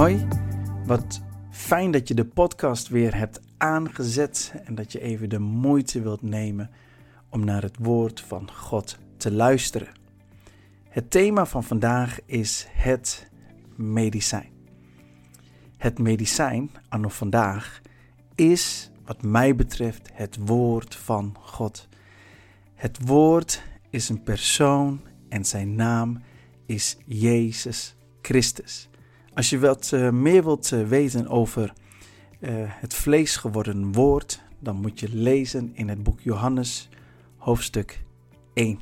Hoi, wat fijn dat je de podcast weer hebt aangezet en dat je even de moeite wilt nemen om naar het woord van God te luisteren. Het thema van vandaag is het medicijn. Het medicijn, anno vandaag, is wat mij betreft het woord van God. Het woord is een persoon en zijn naam is Jezus Christus. Als je wat uh, meer wilt uh, weten over uh, het vlees geworden woord, dan moet je lezen in het boek Johannes, hoofdstuk 1.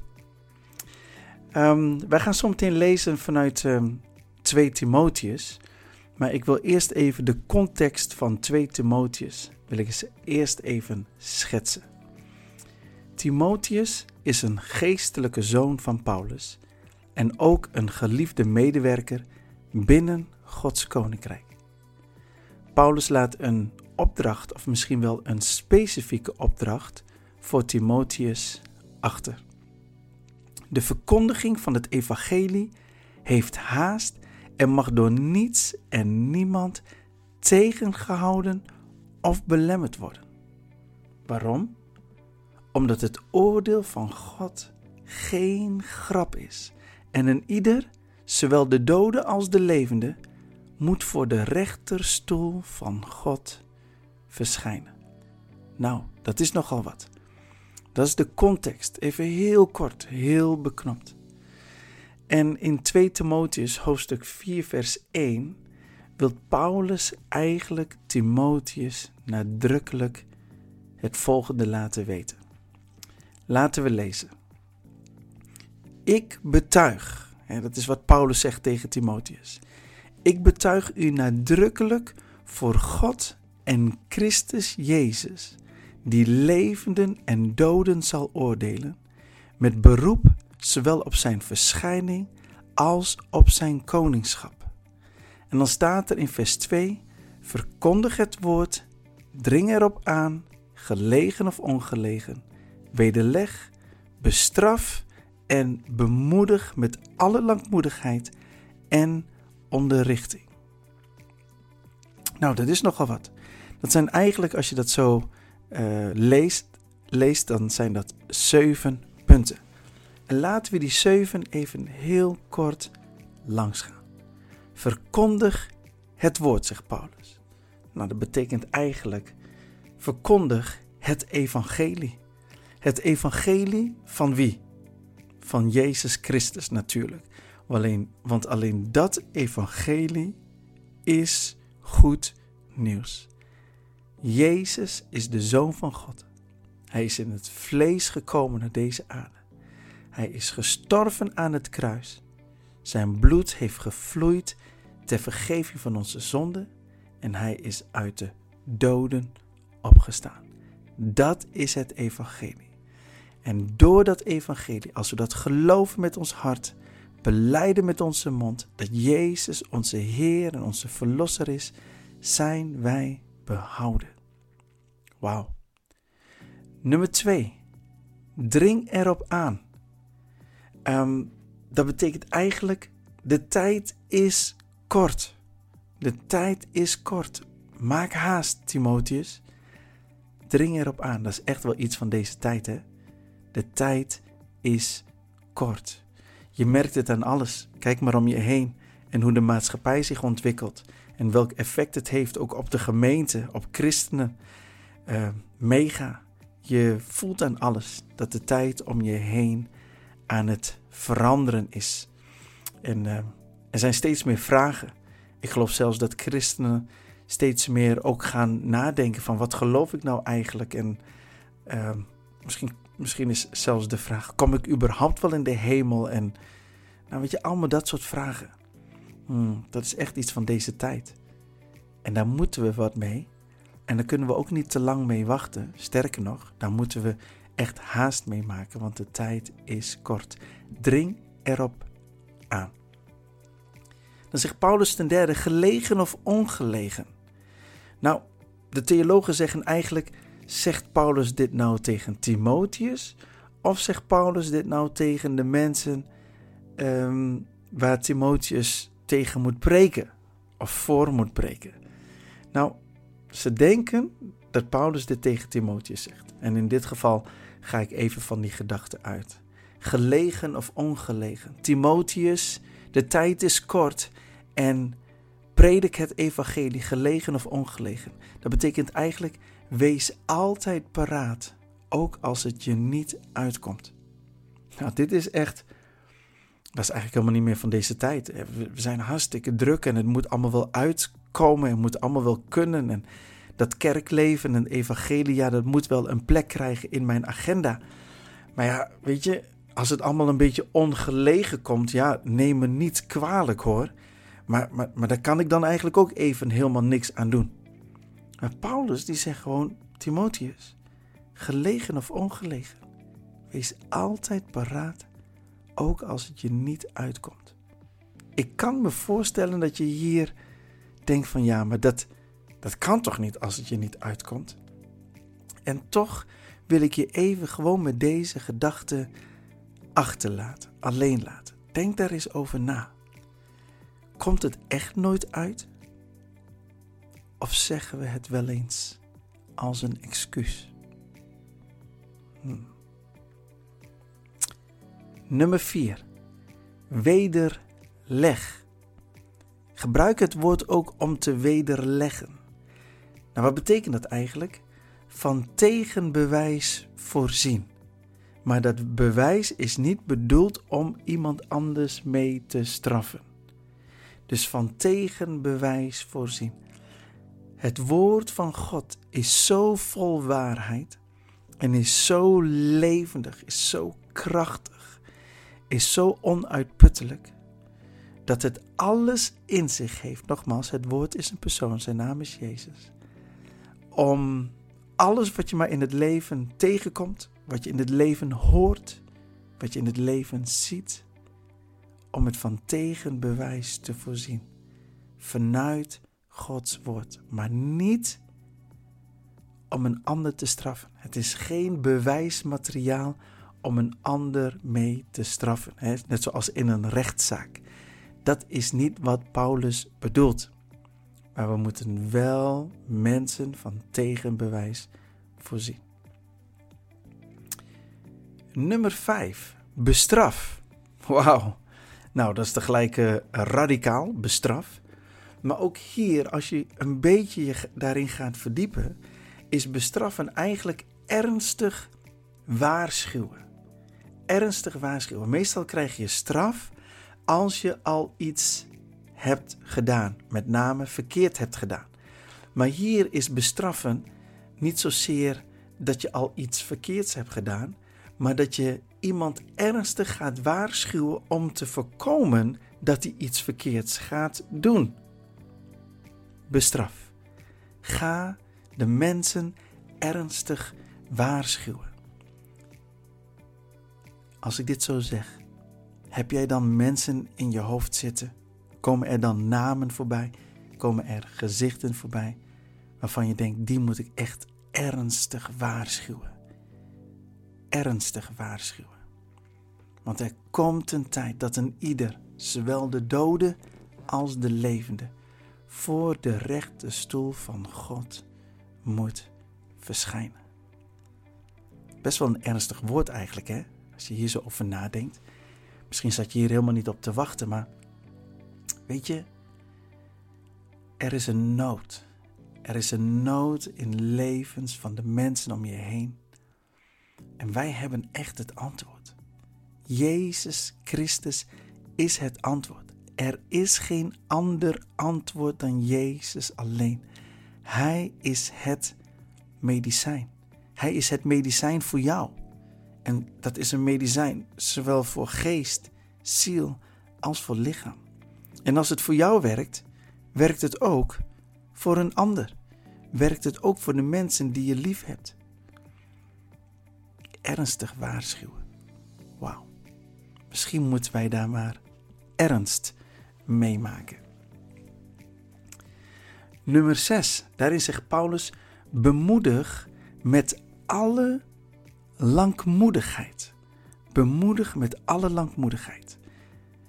Um, wij gaan zo meteen lezen vanuit um, 2 Timotheus. Maar ik wil eerst even de context van 2 Timotheus wil ik eerst even schetsen. Timotheus is een geestelijke zoon van Paulus en ook een geliefde medewerker binnen Gods koninkrijk. Paulus laat een opdracht, of misschien wel een specifieke opdracht, voor Timotheus achter. De verkondiging van het evangelie heeft haast en mag door niets en niemand tegengehouden of belemmerd worden. Waarom? Omdat het oordeel van God geen grap is en een ieder, zowel de dode als de levende, moet voor de rechterstoel van God verschijnen. Nou, dat is nogal wat. Dat is de context, even heel kort, heel beknopt. En in 2 Timotheus hoofdstuk 4 vers 1 wil Paulus eigenlijk Timotheus nadrukkelijk het volgende laten weten. Laten we lezen. Ik betuig, dat is wat Paulus zegt tegen Timotheus. Ik betuig u nadrukkelijk voor God en Christus Jezus, die levenden en doden zal oordelen, met beroep zowel op zijn verschijning als op zijn koningschap. En dan staat er in vers 2: Verkondig het woord, dring erop aan, gelegen of ongelegen, wederleg, bestraf en bemoedig met alle langmoedigheid en onderrichting. Nou, dat is nogal wat. Dat zijn eigenlijk, als je dat zo uh, leest, leest, dan zijn dat zeven punten. En laten we die zeven even heel kort langs gaan. Verkondig het woord, zegt Paulus. Nou, dat betekent eigenlijk verkondig het evangelie. Het evangelie van wie? Van Jezus Christus natuurlijk. Alleen, want alleen dat evangelie is goed nieuws. Jezus is de Zoon van God. Hij is in het vlees gekomen naar deze aarde. Hij is gestorven aan het kruis. Zijn bloed heeft gevloeid ter vergeving van onze zonden en hij is uit de doden opgestaan. Dat is het evangelie. En door dat evangelie, als we dat geloven met ons hart, beleiden met onze mond dat Jezus onze Heer en onze Verlosser is, zijn wij behouden. Wauw. Nummer 2. Dring erop aan. Um, dat betekent eigenlijk, de tijd is kort. De tijd is kort. Maak haast, Timotheus. Dring erop aan. Dat is echt wel iets van deze tijd, hè? De tijd is kort. Je merkt het aan alles. Kijk maar om je heen en hoe de maatschappij zich ontwikkelt. En welk effect het heeft ook op de gemeente, op christenen. Uh, mega. Je voelt aan alles dat de tijd om je heen aan het veranderen is. En uh, er zijn steeds meer vragen. Ik geloof zelfs dat christenen steeds meer ook gaan nadenken van wat geloof ik nou eigenlijk? En uh, misschien, misschien is zelfs de vraag, kom ik überhaupt wel in de hemel? En nou weet je, allemaal dat soort vragen. Hmm, dat is echt iets van deze tijd. En daar moeten we wat mee. En daar kunnen we ook niet te lang mee wachten. Sterker nog, daar moeten we echt haast mee maken, want de tijd is kort. Dring erop aan. Dan zegt Paulus ten derde, gelegen of ongelegen. Nou, de theologen zeggen eigenlijk, zegt Paulus dit nou tegen Timotheus? Of zegt Paulus dit nou tegen de mensen um, waar Timotheus tegen moet preken? of voor moet breken. Nou, ze denken dat Paulus dit tegen Timotheus zegt. En in dit geval ga ik even van die gedachte uit. Gelegen of ongelegen. Timotheus, de tijd is kort en predik het evangelie, gelegen of ongelegen. Dat betekent eigenlijk, wees altijd paraat, ook als het je niet uitkomt. Nou, dit is echt, dat is eigenlijk helemaal niet meer van deze tijd. We zijn hartstikke druk en het moet allemaal wel uitkomen, het moet allemaal wel kunnen. En dat kerkleven en evangelie, ja, dat moet wel een plek krijgen in mijn agenda. Maar ja, weet je, als het allemaal een beetje ongelegen komt, ja, neem me niet kwalijk hoor. Maar, maar, maar daar kan ik dan eigenlijk ook even helemaal niks aan doen. Maar Paulus die zegt gewoon, Timotheus, gelegen of ongelegen, wees altijd paraat, ook als het je niet uitkomt. Ik kan me voorstellen dat je hier denkt van ja, maar dat, dat kan toch niet als het je niet uitkomt? En toch wil ik je even gewoon met deze gedachte achterlaten, alleen laten. Denk daar eens over na. Komt het echt nooit uit? Of zeggen we het wel eens als een excuus? Hmm. Nummer 4. Wederleg. Gebruik het woord ook om te wederleggen. Nou, wat betekent dat eigenlijk? Van tegenbewijs voorzien. Maar dat bewijs is niet bedoeld om iemand anders mee te straffen. Dus van tegenbewijs voorzien. Het woord van God is zo vol waarheid en is zo levendig, is zo krachtig, is zo onuitputtelijk, dat het alles in zich heeft. Nogmaals, het woord is een persoon, zijn naam is Jezus. Om alles wat je maar in het leven tegenkomt, wat je in het leven hoort, wat je in het leven ziet, om het van tegenbewijs te voorzien. Vanuit Gods woord, maar niet om een ander te straffen. Het is geen bewijsmateriaal om een ander mee te straffen. Net zoals in een rechtszaak. Dat is niet wat Paulus bedoelt. Maar we moeten wel mensen van tegenbewijs voorzien. Nummer 5. Bestraf. Wauw. Nou, dat is tegelijk uh, radicaal, bestraf. Maar ook hier, als je een beetje je daarin gaat verdiepen, is bestraffen eigenlijk ernstig waarschuwen. Ernstig waarschuwen. Meestal krijg je straf als je al iets hebt gedaan, met name verkeerd hebt gedaan. Maar hier is bestraffen niet zozeer dat je al iets verkeerds hebt gedaan, maar dat je iemand ernstig gaat waarschuwen om te voorkomen dat hij iets verkeerds gaat doen. Bestraf. Ga de mensen ernstig waarschuwen. Als ik dit zo zeg, heb jij dan mensen in je hoofd zitten? Komen er dan namen voorbij? Komen er gezichten voorbij waarvan je denkt, die moet ik echt ernstig waarschuwen? Ernstig waarschuwen. Want er komt een tijd dat een ieder, zowel de dode als de levende, voor de rechte stoel van God moet verschijnen. Best wel een ernstig woord eigenlijk, hè? Als je hier zo over nadenkt. Misschien zat je hier helemaal niet op te wachten, maar weet je, er is een nood. Er is een nood in levens van de mensen om je heen. En wij hebben echt het antwoord. Jezus Christus is het antwoord. Er is geen ander antwoord dan Jezus alleen. Hij is het medicijn. Hij is het medicijn voor jou. En dat is een medicijn zowel voor geest, ziel als voor lichaam. En als het voor jou werkt, werkt het ook voor een ander. Werkt het ook voor de mensen die je lief hebt. Ernstig waarschuwen. Wauw. Misschien moeten wij daar maar ernst meemaken. Nummer 6. Daarin zegt Paulus: bemoedig met alle langmoedigheid. Bemoedig met alle langmoedigheid.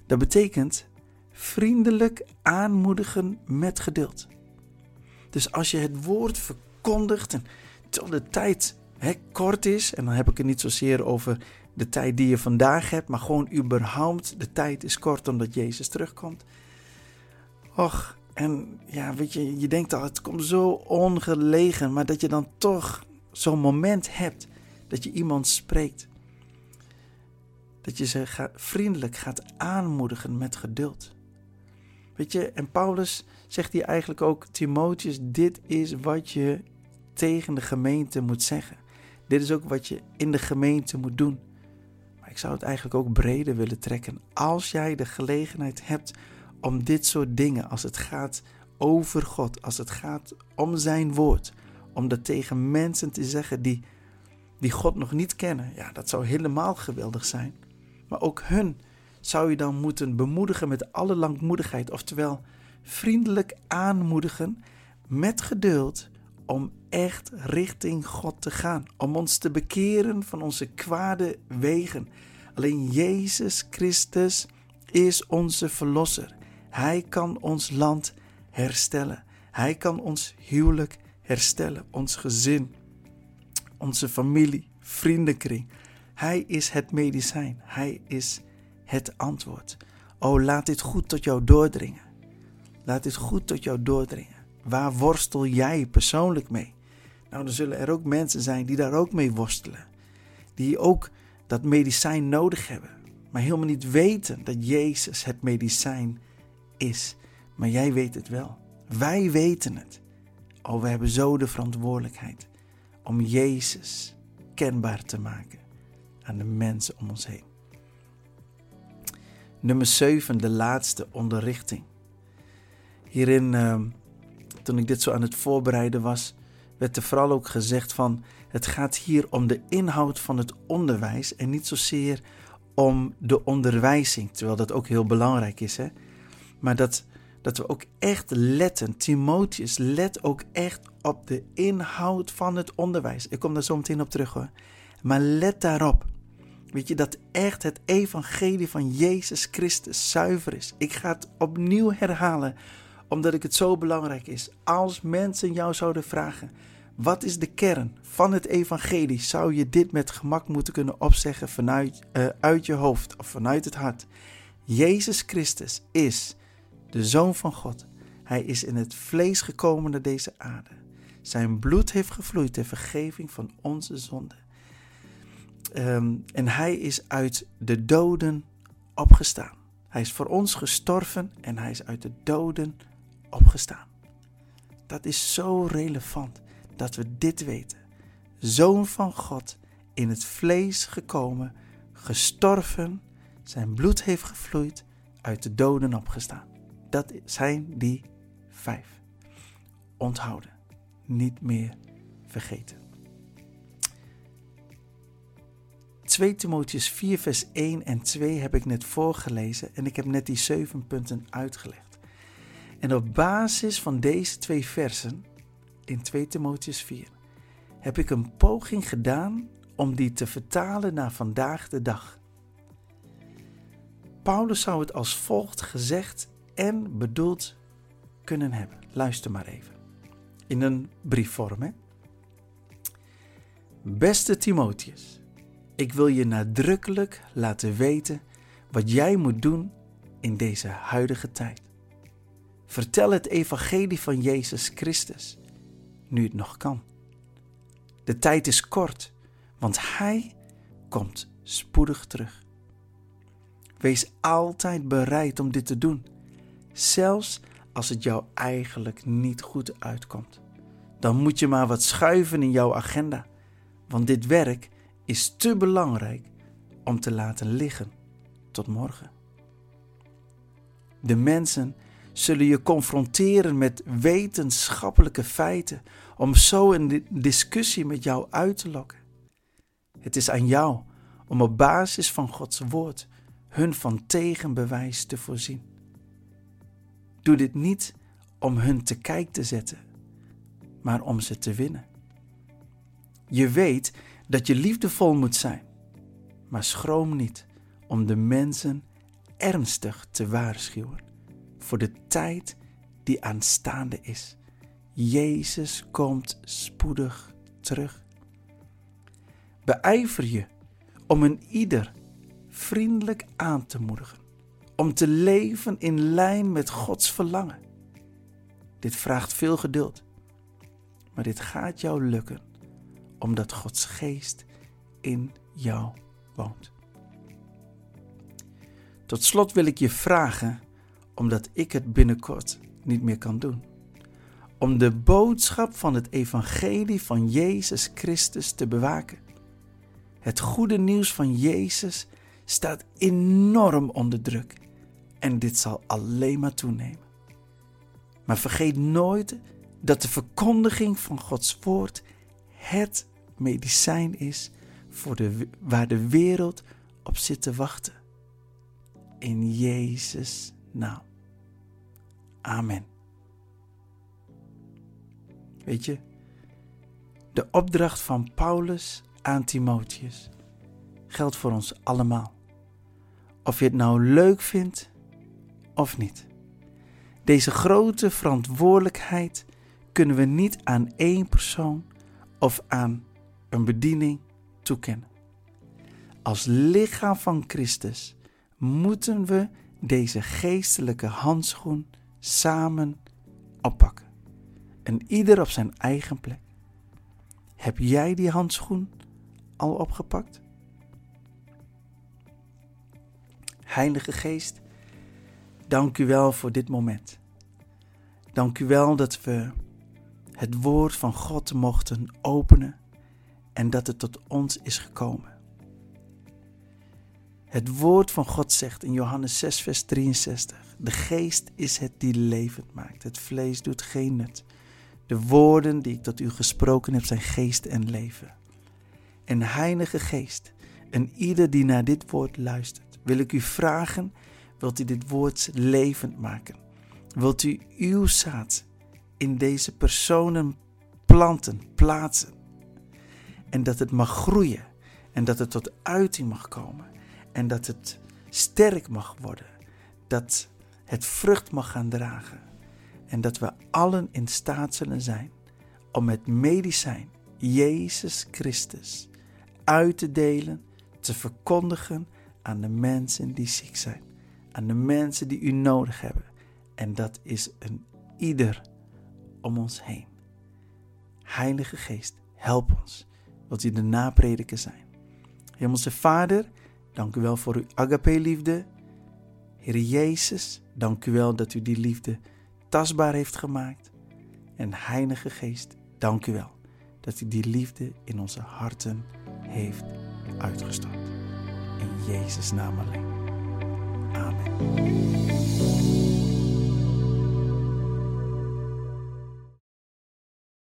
Dat betekent vriendelijk aanmoedigen met geduld. Dus als je het woord verkondigt en tot de tijd hè, kort is, en dan heb ik het niet zozeer over de tijd die je vandaag hebt, maar gewoon überhaupt de tijd is kort omdat Jezus terugkomt. Och, en ja, weet je, je denkt al, het komt zo ongelegen, maar dat je dan toch zo'n moment hebt dat je iemand spreekt. Dat je ze vriendelijk gaat aanmoedigen met geduld. Weet je, en Paulus zegt hier eigenlijk ook, Timotheus, dit is wat je tegen de gemeente moet zeggen. Dit is ook wat je in de gemeente moet doen. Ik zou het eigenlijk ook breder willen trekken. Als jij de gelegenheid hebt om dit soort dingen, als het gaat over God, als het gaat om zijn woord, om dat tegen mensen te zeggen die, die God nog niet kennen, ja, dat zou helemaal geweldig zijn. Maar ook hun zou je dan moeten bemoedigen met alle langmoedigheid, oftewel vriendelijk aanmoedigen met geduld om echt richting God te gaan, om ons te bekeren van onze kwade wegen. Alleen Jezus Christus is onze verlosser. Hij kan ons land herstellen. Hij kan ons huwelijk herstellen, ons gezin, onze familie, vriendenkring. Hij is het medicijn. Hij is het antwoord. Oh, laat dit goed tot jou doordringen. Laat dit goed tot jou doordringen. Waar worstel jij persoonlijk mee? Nou, dan zullen er ook mensen zijn die daar ook mee worstelen. Die ook dat medicijn nodig hebben. Maar helemaal niet weten dat Jezus het medicijn is. Maar jij weet het wel. Wij weten het. Oh, we hebben zo de verantwoordelijkheid om Jezus kenbaar te maken aan de mensen om ons heen. Nummer 7, de laatste onderrichting. Hierin, uh, toen ik dit zo aan het voorbereiden was, werd er vooral ook gezegd van het gaat hier om de inhoud van het onderwijs en niet zozeer om de onderwijzing, terwijl dat ook heel belangrijk is. Hè? Maar dat, dat we ook echt letten, Timotheus, let ook echt op de inhoud van het onderwijs. Ik kom daar zo meteen op terug hoor. Maar let daarop. Weet je dat echt het evangelie van Jezus Christus zuiver is? Ik ga het opnieuw herhalen, omdat ik het zo belangrijk is. Als mensen jou zouden vragen: wat is de kern van het evangelie? Zou je dit met gemak moeten kunnen opzeggen vanuit uh, uit je hoofd of vanuit het hart? Jezus Christus is de Zoon van God. Hij is in het vlees gekomen naar deze aarde. Zijn bloed heeft gevloeid ter vergeving van onze zonden. Ehm, en hij is uit de doden opgestaan. Hij is voor ons gestorven en hij is uit de doden opgestaan. Dat is zo relevant dat we dit weten. Zoon van God, in het vlees gekomen, gestorven, zijn bloed heeft gevloeid, uit de doden opgestaan. Dat zijn die vijf. Onthouden, niet meer vergeten. 2 Timotheus 4, vers 1 en 2 heb ik net voorgelezen en ik heb net die zeven punten uitgelegd. En op basis van deze twee versen in 2 Timotheus 4 heb ik een poging gedaan om die te vertalen naar vandaag de dag. Paulus zou het als volgt gezegd en bedoeld kunnen hebben. Luister maar even. In een briefvorm. Hè? Beste Timotheus. Ik wil je nadrukkelijk laten weten wat jij moet doen in deze huidige tijd. Vertel het evangelie van Jezus Christus, nu het nog kan. De tijd is kort, want Hij komt spoedig terug. Wees altijd bereid om dit te doen, zelfs als het jou eigenlijk niet goed uitkomt. Dan moet je maar wat schuiven in jouw agenda, want dit werk is te belangrijk om te laten liggen tot morgen. De mensen zullen je confronteren met wetenschappelijke feiten om zo een discussie met jou uit te lokken. Het is aan jou om op basis van Gods woord hun van tegenbewijs te voorzien. Doe dit niet om hun te kijk te zetten, maar om ze te winnen. Je weet dat je liefdevol moet zijn. Maar schroom niet om de mensen ernstig te waarschuwen. Voor de tijd die aanstaande is. Jezus komt spoedig terug. Beijver je om een ieder vriendelijk aan te moedigen, om te leven in lijn met Gods verlangen. Dit vraagt veel geduld, maar dit gaat jou lukken, omdat Gods geest in jou woont. Tot slot wil ik je vragen, omdat ik het binnenkort niet meer kan doen, om de boodschap van het evangelie van Jezus Christus te bewaken. Het goede nieuws van Jezus staat enorm onder druk en dit zal alleen maar toenemen. Maar vergeet nooit dat de verkondiging van Gods woord het medicijn is voor de, waar de wereld op zit te wachten. In Jezus' naam. Amen. Weet je, de opdracht van Paulus aan Timotheus geldt voor ons allemaal. Of je het nou leuk vindt of niet. Deze grote verantwoordelijkheid kunnen we niet aan één persoon of aan een bediening toekennen. Als lichaam van Christus moeten we deze geestelijke handschoen samen oppakken. En ieder op zijn eigen plek. Heb jij die handschoen al opgepakt? Heilige Geest, dank u wel voor dit moment. Dank u wel dat we het woord van God mochten openen en dat het tot ons is gekomen. Het woord van God zegt in Johannes 6, vers 63: De geest is het die levend maakt, het vlees doet geen nut. De woorden die ik tot u gesproken heb zijn geest en leven. En Heilige Geest, en ieder die naar dit woord luistert, wil ik u vragen: wilt u dit woord levend maken? Wilt u uw zaad in deze personen planten, plaatsen? En dat het mag groeien en dat het tot uiting mag komen en dat het sterk mag worden, dat het vrucht mag gaan dragen en dat we allen in staat zullen zijn om het medicijn Jezus Christus uit te delen, te verkondigen aan de mensen die ziek zijn, aan de mensen die u nodig hebben. En dat is een ieder om ons heen. Heilige Geest, help ons, wilt u de naprediker zijn. Hemelse Vader, dank u wel voor uw agape-liefde. Heer Jezus, dank u wel dat u die liefde tastbaar heeft gemaakt. En Heilige Geest, dank u wel dat u die liefde in onze harten heeft uitgestort. In Jezus' naam alleen. Amen.